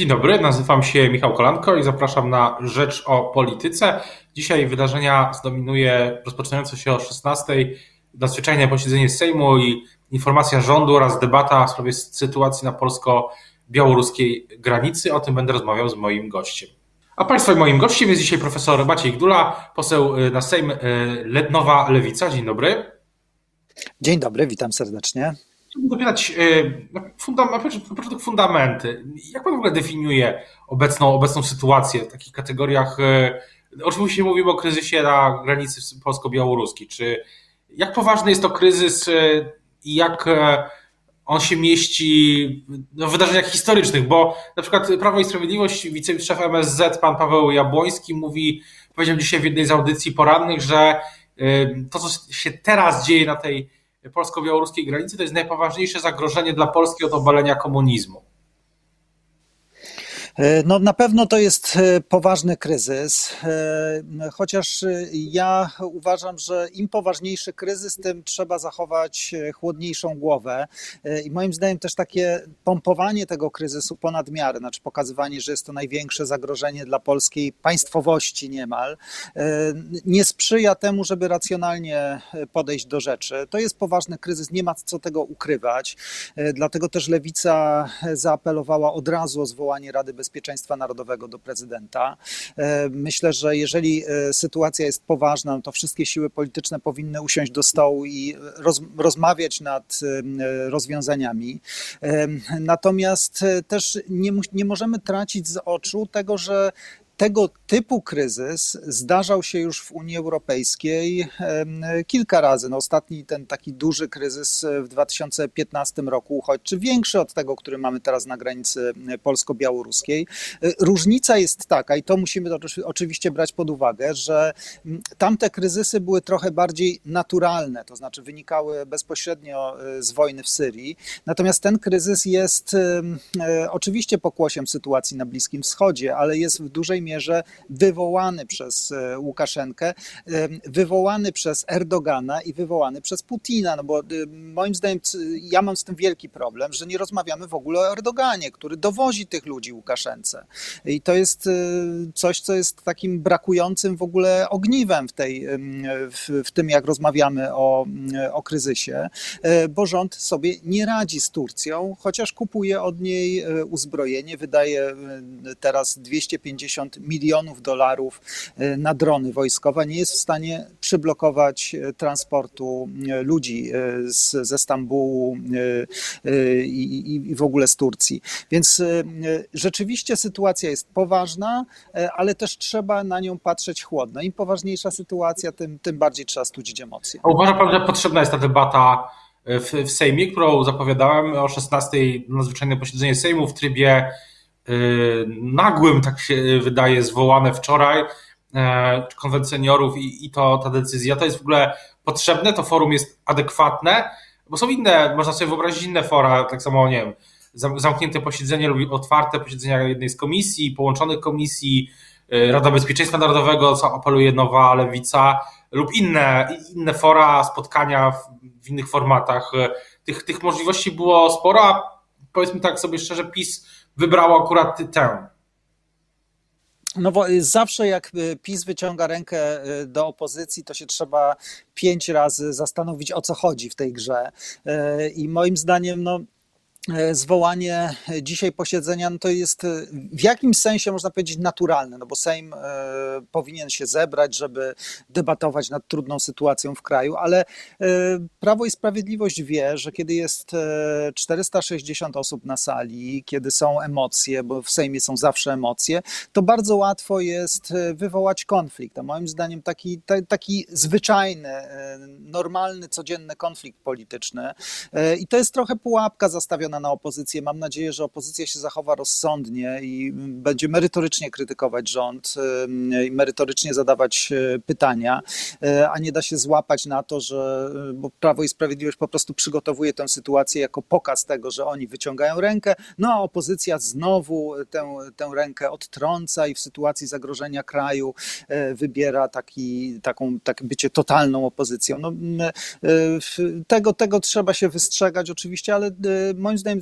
Dzień dobry, nazywam się Michał Kolanko i zapraszam na Rzecz o Polityce. Dzisiaj wydarzenia zdominuje rozpoczynające się o 16 nadzwyczajne posiedzenie Sejmu i informacja rządu oraz debata w sprawie sytuacji na polsko-białoruskiej granicy. O tym będę rozmawiał z moim gościem. A Państwa moim gościem jest dzisiaj profesor Maciej Gdula, poseł na Sejm Nowa Lewica. Dzień dobry. Dzień dobry, witam serdecznie. Chciałbym dopytać na początek fundamenty. Jak pan w ogóle definiuje obecną, obecną sytuację w takich kategoriach? Oczywiście mówimy o kryzysie na granicy polsko-białoruskiej. Czy jak poważny jest to kryzys i jak on się mieści w wydarzeniach historycznych? Bo na przykład Prawo i Sprawiedliwość, wiceszef MSZ, pan Paweł Jabłoński mówi, powiedział dzisiaj w jednej z audycji porannych, że to, co się teraz dzieje na tej polsko-białoruskiej granicy, to jest najpoważniejsze zagrożenie dla Polski od obalenia komunizmu. No, na pewno to jest poważny kryzys, chociaż ja uważam, że im poważniejszy kryzys, tym trzeba zachować chłodniejszą głowę. I moim zdaniem też takie pompowanie tego kryzysu ponad miarę, znaczy pokazywanie, że jest to największe zagrożenie dla polskiej państwowości niemal, nie sprzyja temu, żeby racjonalnie podejść do rzeczy. To jest poważny kryzys, nie ma co tego ukrywać. Dlatego też Lewica zaapelowała od razu o zwołanie Rady Bezpieczeństwa Narodowego do prezydenta. Myślę, że jeżeli sytuacja jest poważna, no to wszystkie siły polityczne powinny usiąść do stołu i roz, rozmawiać nad rozwiązaniami. Natomiast też nie, nie możemy tracić z oczu tego, że tego typu kryzys zdarzał się już w Unii Europejskiej kilka razy. No ostatni ten taki duży kryzys w 2015 roku uchodźczy, większy od tego, który mamy teraz na granicy polsko-białoruskiej. Różnica jest taka, i to musimy oczywiście brać pod uwagę, że tamte kryzysy były trochę bardziej naturalne, to znaczy wynikały bezpośrednio z wojny w Syrii. Natomiast ten kryzys jest oczywiście pokłosiem sytuacji na Bliskim Wschodzie, ale jest w dużej mierze mierze wywołany przez Łukaszenkę, wywołany przez Erdogana i wywołany przez Putina. No bo moim zdaniem ja mam z tym wielki problem, że nie rozmawiamy w ogóle o Erdoganie, który dowozi tych ludzi Łukaszence. I to jest coś, co jest takim brakującym w ogóle ogniwem w, tej, w, w tym, jak rozmawiamy o, o kryzysie, bo rząd sobie nie radzi z Turcją, chociaż kupuje od niej uzbrojenie, wydaje teraz 250 milionów dolarów na drony wojskowe, nie jest w stanie przyblokować transportu ludzi z, ze Stambułu i, i w ogóle z Turcji. Więc rzeczywiście sytuacja jest poważna, ale też trzeba na nią patrzeć chłodno. Im poważniejsza sytuacja, tym, tym bardziej trzeba studzić emocje. Uważa pan, że potrzebna jest ta debata w, w Sejmie, którą zapowiadałem o 16 nadzwyczajne posiedzenie Sejmu w trybie nagłym, tak się wydaje, zwołane wczoraj konwent seniorów i, i to ta decyzja, to jest w ogóle potrzebne, to forum jest adekwatne, bo są inne, można sobie wyobrazić inne fora, tak samo, nie wiem, zamknięte posiedzenie lub otwarte posiedzenia jednej z komisji, połączonych komisji, Rada Bezpieczeństwa Narodowego, co apeluje nowa lewica, lub inne, inne fora, spotkania w, w innych formatach. Tych, tych możliwości było sporo, a powiedzmy tak sobie szczerze, PiS wybrało akurat tę. No bo zawsze jak PiS wyciąga rękę do opozycji, to się trzeba pięć razy zastanowić, o co chodzi w tej grze. I moim zdaniem, no zwołanie dzisiaj posiedzenia no to jest w jakimś sensie, można powiedzieć, naturalne, no bo Sejm powinien się zebrać, żeby debatować nad trudną sytuacją w kraju, ale Prawo i Sprawiedliwość wie, że kiedy jest 460 osób na sali, kiedy są emocje, bo w Sejmie są zawsze emocje, to bardzo łatwo jest wywołać konflikt. A moim zdaniem taki, taki zwyczajny, normalny, codzienny konflikt polityczny i to jest trochę pułapka zastawiona na opozycję. Mam nadzieję, że opozycja się zachowa rozsądnie i będzie merytorycznie krytykować rząd i merytorycznie zadawać pytania, a nie da się złapać na to, że bo Prawo i Sprawiedliwość po prostu przygotowuje tę sytuację jako pokaz tego, że oni wyciągają rękę, no a opozycja znowu tę, tę rękę odtrąca i w sytuacji zagrożenia kraju wybiera taki, taką tak bycie totalną opozycją. No, tego, tego trzeba się wystrzegać oczywiście, ale moim zdaniem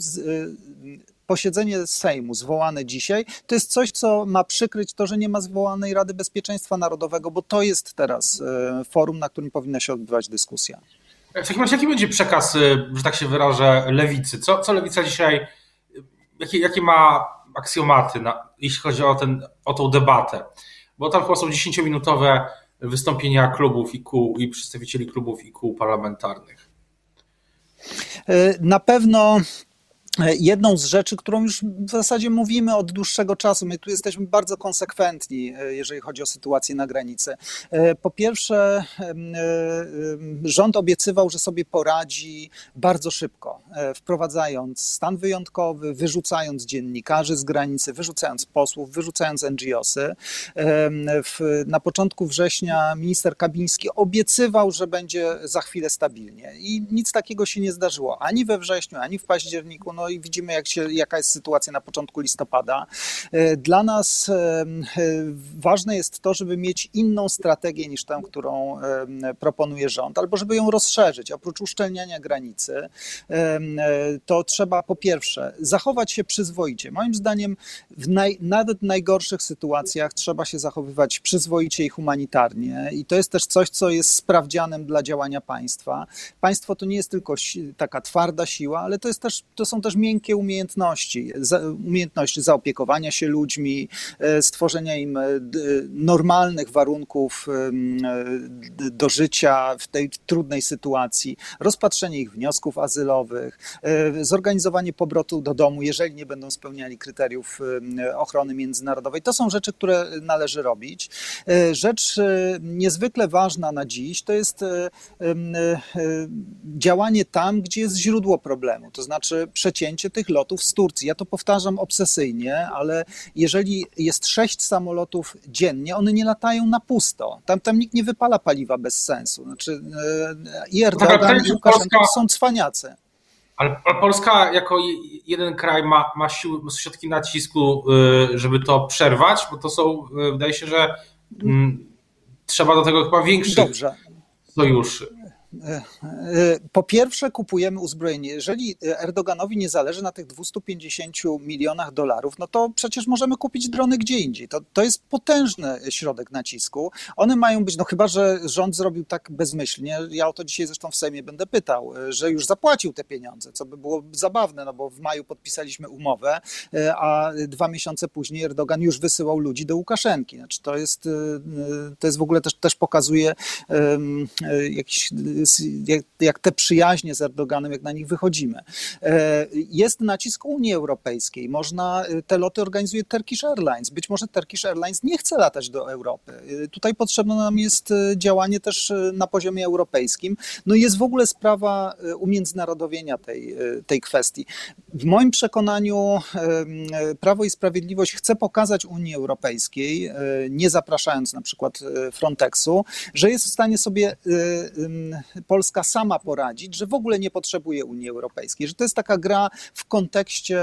posiedzenie Sejmu zwołane dzisiaj to jest coś, co ma przykryć to, że nie ma zwołanej Rady Bezpieczeństwa Narodowego, bo to jest teraz forum, na którym powinna się odbywać dyskusja. W takim razie jaki będzie przekaz, że tak się wyrażę, lewicy? Co, co lewica dzisiaj, jakie, jakie ma aksjomaty, na, jeśli chodzi o, ten, o tą debatę? Bo tam chyba są 10-minutowe wystąpienia klubów i kół i przedstawicieli klubów i kół parlamentarnych. Na pewno Jedną z rzeczy, którą już w zasadzie mówimy od dłuższego czasu, my tu jesteśmy bardzo konsekwentni, e, jeżeli chodzi o sytuację na granicy. E, po pierwsze, e, rząd obiecywał, że sobie poradzi bardzo szybko, wprowadzając stan wyjątkowy, wyrzucając dziennikarzy z granicy, wyrzucając posłów, wyrzucając NGOsy. Na początku września minister Kabiński obiecywał, że będzie za chwilę stabilnie i nic takiego się nie zdarzyło ani we wrześniu, ani w październiku. No i widzimy, jak się, jaka jest sytuacja na początku listopada. E, dla nas e, ważne jest to, żeby mieć inną strategię niż tę, którą proponuje rząd, albo żeby ją rozszerzyć. Oprócz uszczelniania granicy, e, to trzeba po pierwsze zachować się przyzwoicie. Moim zdaniem, w naj, nawet najgorszych sytuacjach trzeba się zachowywać przyzwoicie i humanitarnie. I to jest też coś, co jest sprawdzianem dla działania państwa. Państwo to nie jest tylko taka twarda siła, ale to, jest też, to są też miękkie umiejętności, umiejętność zaopiekowania się ludźmi, e, stworzenia im e, normalnych warunków e, do życia w tej trudnej sytuacji, rozpatrzenie ich wniosków azylowych, zorganizowanie powrotu do domu, jeżeli nie będą spełniali kryteriów ochrony międzynarodowej. To są rzeczy, które należy robić. Rzecz niezwykle ważna na dziś to jest działanie tam, gdzie jest źródło problemu, to znaczy przecięcie tych lotów z Turcji. Ja to powtarzam obsesyjnie, ale jeżeli jest sześć samolotów dziennie, one nie latają na pusto. Tam, tam nikt nie wypala paliwa bez sensu. Znaczy, e, i Erdogan, i Łukaszenko są cwaniacy. Ale Polska jako jeden kraj ma, ma siły, środki nacisku, y, żeby to przerwać, bo to są, y, wydaje się, że mm, trzeba do tego chyba większych Dobrze. sojuszy. E, e, po pierwsze, kupujemy uzbrojenie. Jeżeli Erdoganowi nie zależy na tych 250 milionach dolarów, no to przecież możemy kupić drony gdzie indziej. To, to jest potężny środek nacisku. One mają być, no chyba, że rząd zrobił tak bezmyślnie, ja o to dzisiaj zresztą w Sejmie będę pytał, że już zapłacił te pieniądze, co by było zabawne, no bo w maju podpisaliśmy umowę, e, a dwa miesiące później Erdogan już wysyłał ludzi do Łukaszenki. Znaczy to jest, to jest w ogóle też, też pokazuje jakiś jak, jak te przyjaźnie z Erdoganem, jak na nich wychodzimy. E, jest nacisk Unii Europejskiej. Można, e, te loty organizuje Turkish Airlines. Być może Turkish Airlines nie chce latać do Europy. E, tutaj potrzebne nam jest działanie też na poziomie europejskim. No i jest w ogóle sprawa umiędzynarodowienia tej, tej kwestii. W moim przekonaniu Prawo i Sprawiedliwość chce pokazać Unii Europejskiej, nie zapraszając na przykład Frontexu, że jest w stanie sobie Polska sama poradzić, że w ogóle nie potrzebuje Unii Europejskiej, że to jest taka gra w kontekście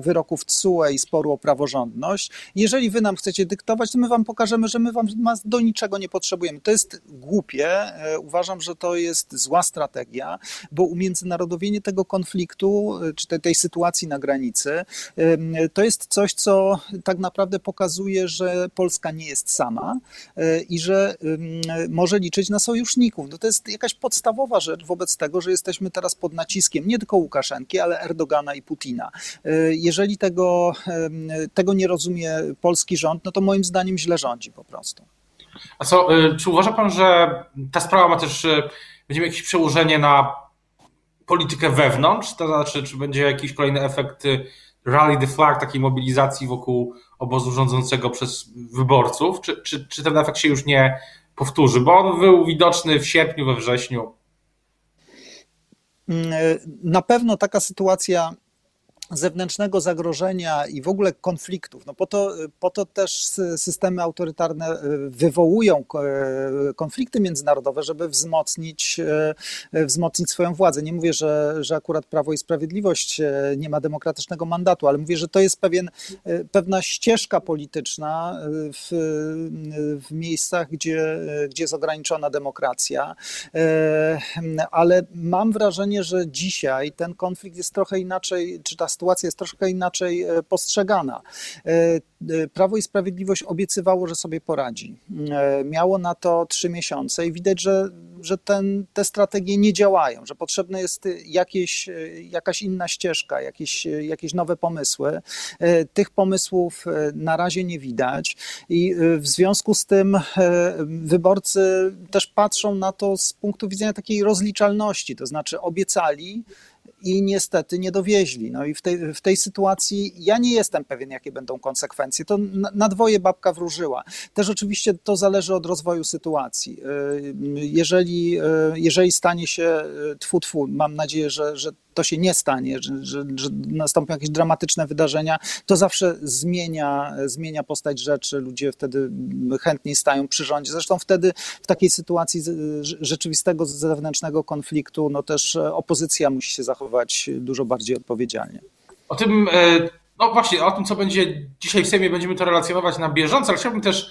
wyroków TSUE i sporu o praworządność. Jeżeli wy nam chcecie dyktować, to my wam pokażemy, że my wam do niczego nie potrzebujemy. To jest głupie. E, uważam, że to jest zła strategia, bo umiędzynarodowienie tego konfliktu, e, czy tej, tej sytuacji na granicy, to jest coś, co tak naprawdę pokazuje, że Polska nie jest sama e, i że może liczyć na sojuszników. No to jest jakaś podstawowa rzecz wobec tego, że jesteśmy teraz pod naciskiem nie tylko Łukaszenki, ale Erdogana i Putina. E, jeżeli tego, tego nie rozumie polski rząd, no to moim zdaniem źle rządzi po prostu. A co, e, czy uważa pan, że ta sprawa ma też, e, będzie jakieś przełożenie na politykę wewnątrz? To znaczy, czy będzie jakiś kolejny efekt rally the flag, takiej mobilizacji wokół obozu rządzącego przez wyborców? Czy, czy, czy ten efekt się już nie powtórzy, bo on był widoczny w sierpniu, we wrześniu. Mm, na pewno taka sytuacja zewnętrznego zagrożenia i w ogóle konfliktów. No po, to, po to też systemy autorytarne e, wywołują e, konflikty międzynarodowe, żeby wzmocnić, e, wzmocnić swoją władzę. Nie mówię, że, że akurat Prawo i Sprawiedliwość nie ma demokratycznego mandatu, ale mówię, że to jest pewien, pewna ścieżka polityczna w, w miejscach, gdzie, gdzie jest ograniczona demokracja. Ale mam wrażenie, że dzisiaj ten konflikt jest trochę inaczej, czy ta sytuacja jest troszkę inaczej postrzegana. Prawo i Sprawiedliwość obiecywało, że sobie poradzi. Miało na to trzy miesiące i widać, że, że ten, te strategie nie działają, że potrzebna jest jakieś, jakaś inna ścieżka, jakieś, jakieś nowe pomysły. Tych pomysłów na razie nie widać i w związku z tym wyborcy też patrzą na to z punktu widzenia takiej rozliczalności, to znaczy obiecali, i niestety nie dowieźli. No i w tej, w tej sytuacji ja nie jestem pewien, jakie będą konsekwencje. To na, na dwoje babka wróżyła. Też oczywiście to zależy od rozwoju sytuacji. Y, jeżeli, y, jeżeli stanie się y, tfu, tfu, mam nadzieję, że, że to się nie stanie, że, że, że, nastąpią jakieś dramatyczne wydarzenia, to zawsze zmienia, zmienia postać rzeczy, ludzie wtedy chętniej stają przy rządzie. Zresztą wtedy w takiej sytuacji rzeczywistego zewnętrznego konfliktu, no też opozycja musi się zachować dużo bardziej odpowiedzialnie. O tym, e, no właśnie, o tym, co będzie dzisiaj w Sejmie, będziemy to relacjonować na bieżąco, ale chciałbym też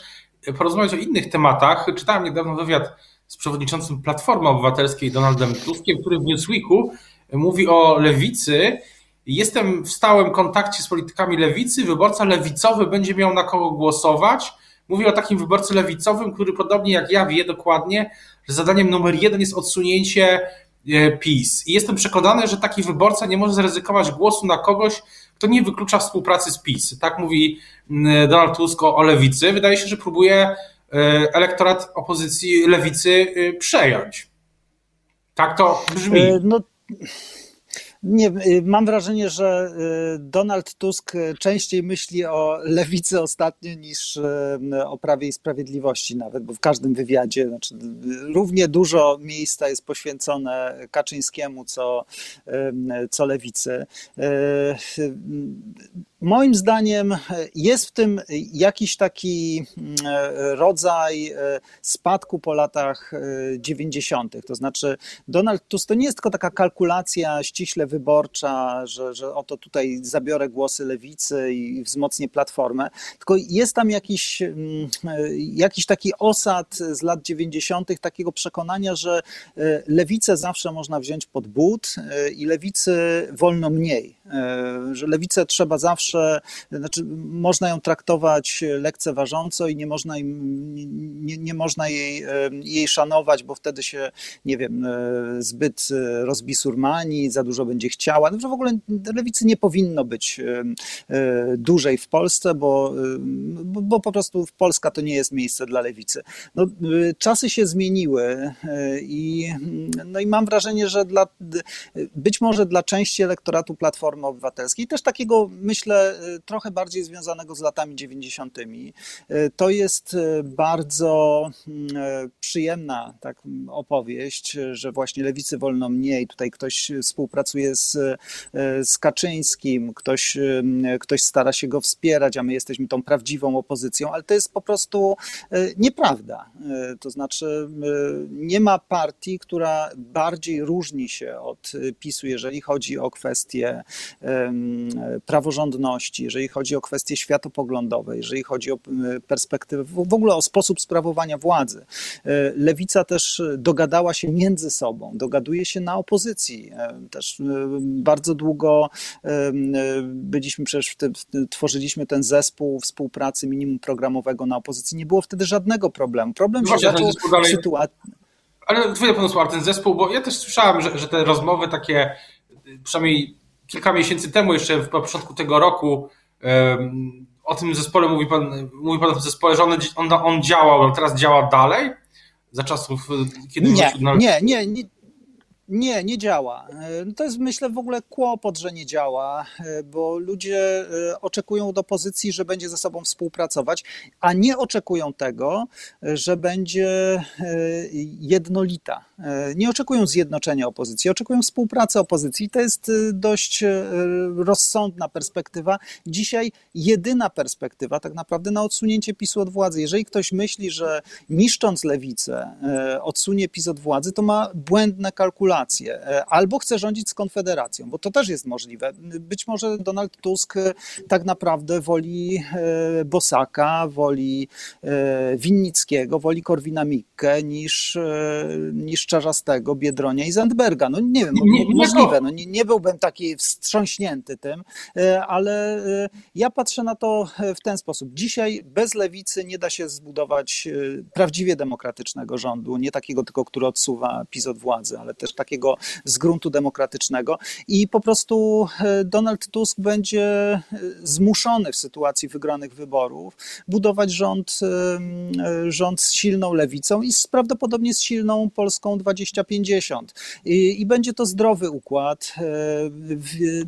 porozmawiać o innych tematach. Czytałem niedawno wywiad z przewodniczącym Platformy Obywatelskiej Donaldem Tuskiem, który w Newsweeku mówi o lewicy. Jestem w stałym kontakcie z politykami lewicy. Wyborca lewicowy będzie miał na kogo głosować. Mówi o takim wyborcy lewicowym, który podobnie jak ja wie dokładnie, że zadaniem numer jeden jest odsunięcie e, PiS. I jestem przekonany, że taki wyborca nie może zryzykować głosu na kogoś, kto nie wyklucza współpracy z PiS. Tak mówi Donald Tusk o lewicy. Wydaje się, że próbuje e, elektorat opozycji lewicy e, przejąć. Tak to brzmi. No nie, y, mam wrażenie, że y, Donald Tusk częściej myśli o lewicy ostatnio niż y, o prawie i sprawiedliwości nawet, bo w każdym wywiadzie znaczy, równie dużo miejsca jest poświęcone Kaczyńskiemu, co, co lewicy. Moim zdaniem jest w tym jakiś taki rodzaj spadku po latach 90. To znaczy, Donald Tusk to nie jest tylko taka kalkulacja ściśle wyborcza, że, że oto tutaj zabiorę głosy lewicy i wzmocnię platformę, tylko jest tam jakiś, mm, jakiś taki osad z lat 90. takiego przekonania, że e, lewicę zawsze można wziąć pod but e, i lewicy wolno mniej, e, że lewicę trzeba zawsze, znaczy można ją traktować lekceważąco i nie można, im, nie, nie można jej, jej szanować, bo wtedy się, nie wiem, zbyt rozbisurmani, za dużo będzie chciała. No, w ogóle lewicy nie powinno być e, e, dłużej w Polsce, bo, e, bo, bo po prostu Polska to nie jest miejsce dla lewicy. No, czasy się zmieniły i, no i mam wrażenie, że dla, być może dla części elektoratu Platformy Obywatelskiej, też takiego myślę trochę bardziej związanego z latami 90., to jest bardzo przyjemna tak, opowieść, że właśnie lewicy wolno mniej, tutaj ktoś współpracuje z, z Kaczyńskim, ktoś, ktoś stara się go wspierać, a my jesteśmy tą prawdziwą opozycją, ale to jest po prostu nieprawda. To znaczy, nie ma partii, która bardziej różni się od PiSu, jeżeli chodzi o kwestie praworządności, jeżeli chodzi o kwestie światopoglądowe, jeżeli chodzi o perspektywę, w ogóle o sposób sprawowania władzy. Lewica też dogadała się między sobą, dogaduje się na opozycji. Też bardzo długo byliśmy przecież, tworzyliśmy ten zespół współpracy minimum programowego na opozycji. Nie było wtedy żadnego problemu. Problem się zaczął w sytuacji... Ale chwilę panu ten zespół, bo ja też słyszałem, że, że te rozmowy takie, przynajmniej kilka miesięcy temu, jeszcze w początku tego roku, o tym zespole mówi pan, mówi pan o tym zespole, że on, on, on działał, ale teraz działa dalej? Za czasów, kiedy... Nie, nie, nie, nie nie, nie działa. E, to jest myślę w ogóle kłopot, że nie działa, e, bo ludzie e, oczekują od opozycji, że będzie ze sobą współpracować, a nie oczekują tego, że będzie jednolita. Nie oczekują zjednoczenia opozycji, oczekują współpracy opozycji. To jest dość rozsądna perspektywa. Dzisiaj jedyna perspektywa tak naprawdę na odsunięcie PiSu od władzy. Jeżeli ktoś myśli, że niszcząc lewicę odsunie PiS od władzy, to ma błędne kalkulacje formację, albo chce rządzić z Konfederacją, bo to też jest możliwe. Być może Donald Tusk tak naprawdę woli Bosaka, woli Winnickiego, woli Korwina-Mikke niż, niż Czarzastego, Biedronia i Zandberga. No nie wiem, nie, nie, możliwe. No, nie, nie byłbym taki wstrząśnięty tym, ale ja patrzę na to w ten sposób. Dzisiaj bez lewicy nie da się zbudować prawdziwie demokratycznego rządu, nie takiego tylko, który odsuwa PiS od władzy, ale też takiego z gruntu demokratycznego. I po prostu e, Donald Tusk będzie e, zmuszony w sytuacji wygranych wyborów budować rząd, e, rząd z silną lewicą i z, prawdopodobnie z silną Polską 2050. I, I będzie to zdrowy układ.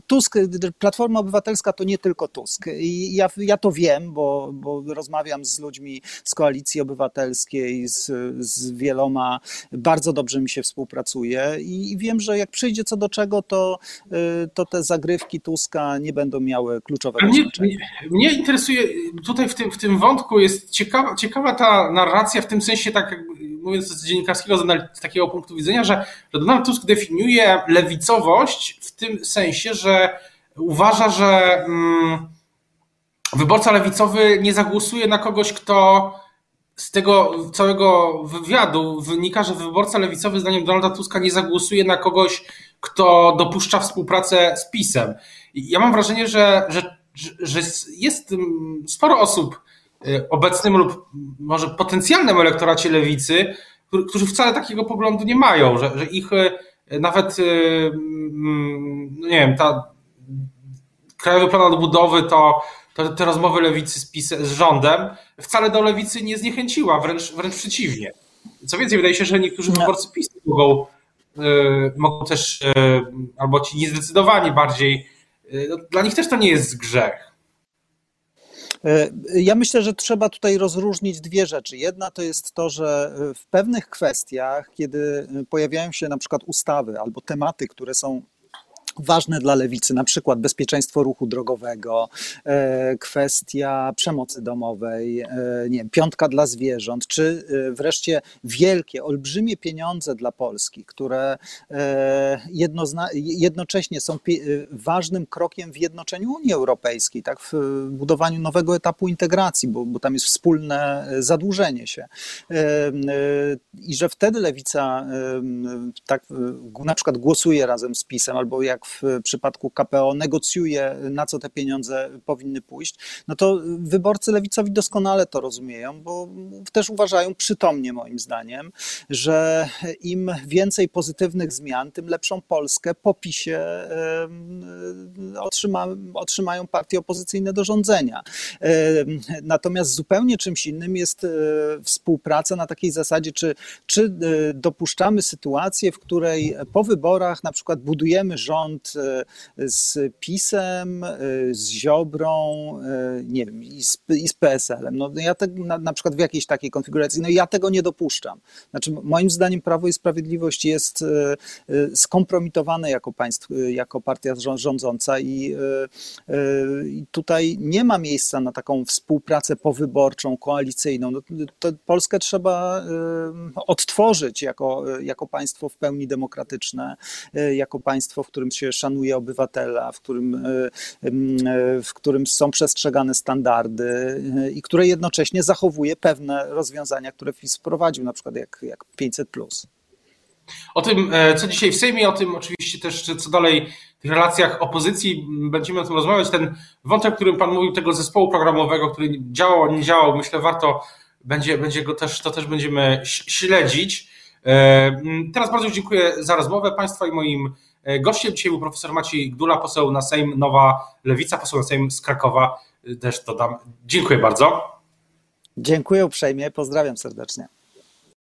Tusk, Platforma Obywatelska to nie tylko Tusk. I ja, ja to wiem, bo, bo rozmawiam z ludźmi z Koalicji Obywatelskiej, z, z wieloma bardzo dobrze mi się współpracuje i, i wiem, że jak przyjdzie co do czego, to, y, to te zagrywki Tuska nie będą miały kluczowego mnie, znaczenia. Mnie, mnie interesuje, tutaj w tym, w tym wątku jest ciekawa, ciekawa ta narracja w tym sensie, tak mówiąc z dziennikarskiego, z takiego punktu widzenia, że, że Donald Tusk definiuje lewicowość w tym sensie, że uważa, że mm, wyborca lewicowy nie zagłosuje na kogoś, kto z tego całego wywiadu wynika, że wyborca lewicowy, zdaniem Donalda Tuska, nie zagłosuje na kogoś, kto dopuszcza współpracę z PiSem. Ja mam wrażenie, że, że, że jest sporo osób y, obecnym lub może potencjalnym elektoracie lewicy, którzy wcale takiego poglądu nie mają, że, że ich y, nawet, y, mm, no nie wiem, ta Krajowy Plan Odbudowy to to te rozmowy lewicy z, PiS, z rządem wcale do lewicy nie zniechęciła, wręcz, wręcz przeciwnie. Co więcej, wydaje się, że niektórzy no. wyborcy PiS mogą, yy, mogą też, yy, albo ci niezdecydowani bardziej, yy, dla nich też to nie jest grzech. Ja myślę, że trzeba tutaj rozróżnić dwie rzeczy. Jedna to jest to, że w pewnych kwestiach, kiedy pojawiają się na przykład ustawy albo tematy, które są ważne dla lewicy, na przykład bezpieczeństwo ruchu drogowego, e, kwestia przemocy domowej, e, nie wiem, piątka dla zwierząt, czy e, wreszcie wielkie, olbrzymie pieniądze dla Polski, które jednocześnie są ważnym krokiem w jednoczeniu Unii Europejskiej, tak, w budowaniu nowego etapu integracji, bo, bo tam jest wspólne zadłużenie się. I że wtedy lewica tak na przykład głosuje razem z PiSem, albo jak w przypadku KPO negocjuje, na co te pieniądze powinny pójść, no to wyborcy lewicowi doskonale to rozumieją, bo też uważają przytomnie moim zdaniem, że im więcej pozytywnych zmian, tym lepszą Polskę po PiSie otrzyma, otrzymają partie opozycyjne do rządzenia. Natomiast zupełnie czymś innym jest e, współpraca na takiej zasadzie, czy, czy e, dopuszczamy sytuację, w której po wyborach na przykład budujemy rząd rząd e, z PiSem, e, z Ziobrą, e, nie wiem, i z, i z PSL-em. No, ja te, na, na, przykład w jakiejś takiej konfiguracji, no ja tego nie dopuszczam. Znaczy, moim zdaniem Prawo i Sprawiedliwość jest skompromitowane jako państwo, jako partia rządząca i, tutaj nie ma miejsca na taką współpracę powyborczą, koalicyjną. No, to Polskę trzeba odtworzyć jako, jako państwo w pełni demokratyczne, jako państwo, w którym się szanuje obywatela, w którym, e, e, w którym są przestrzegane standardy e, i które jednocześnie zachowuje pewne rozwiązania, które FIS wprowadził, na przykład jak, jak 500. O tym, co dzisiaj w Sejmie, o tym oczywiście też, co dalej w relacjach opozycji, będziemy o tym rozmawiać. Ten wątek, o którym Pan mówił, tego zespołu programowego, który działał, nie działał, myślę, warto będzie, będzie go też, to też będziemy śledzić. Teraz bardzo dziękuję za rozmowę Państwa i moim gościem dzisiaj był profesor Maciej Gdula, poseł na Sejm Nowa Lewica, poseł na Sejm z Krakowa. E, też dodam. Dziękuję bardzo. Dziękuję uprzejmie, pozdrawiam serdecznie.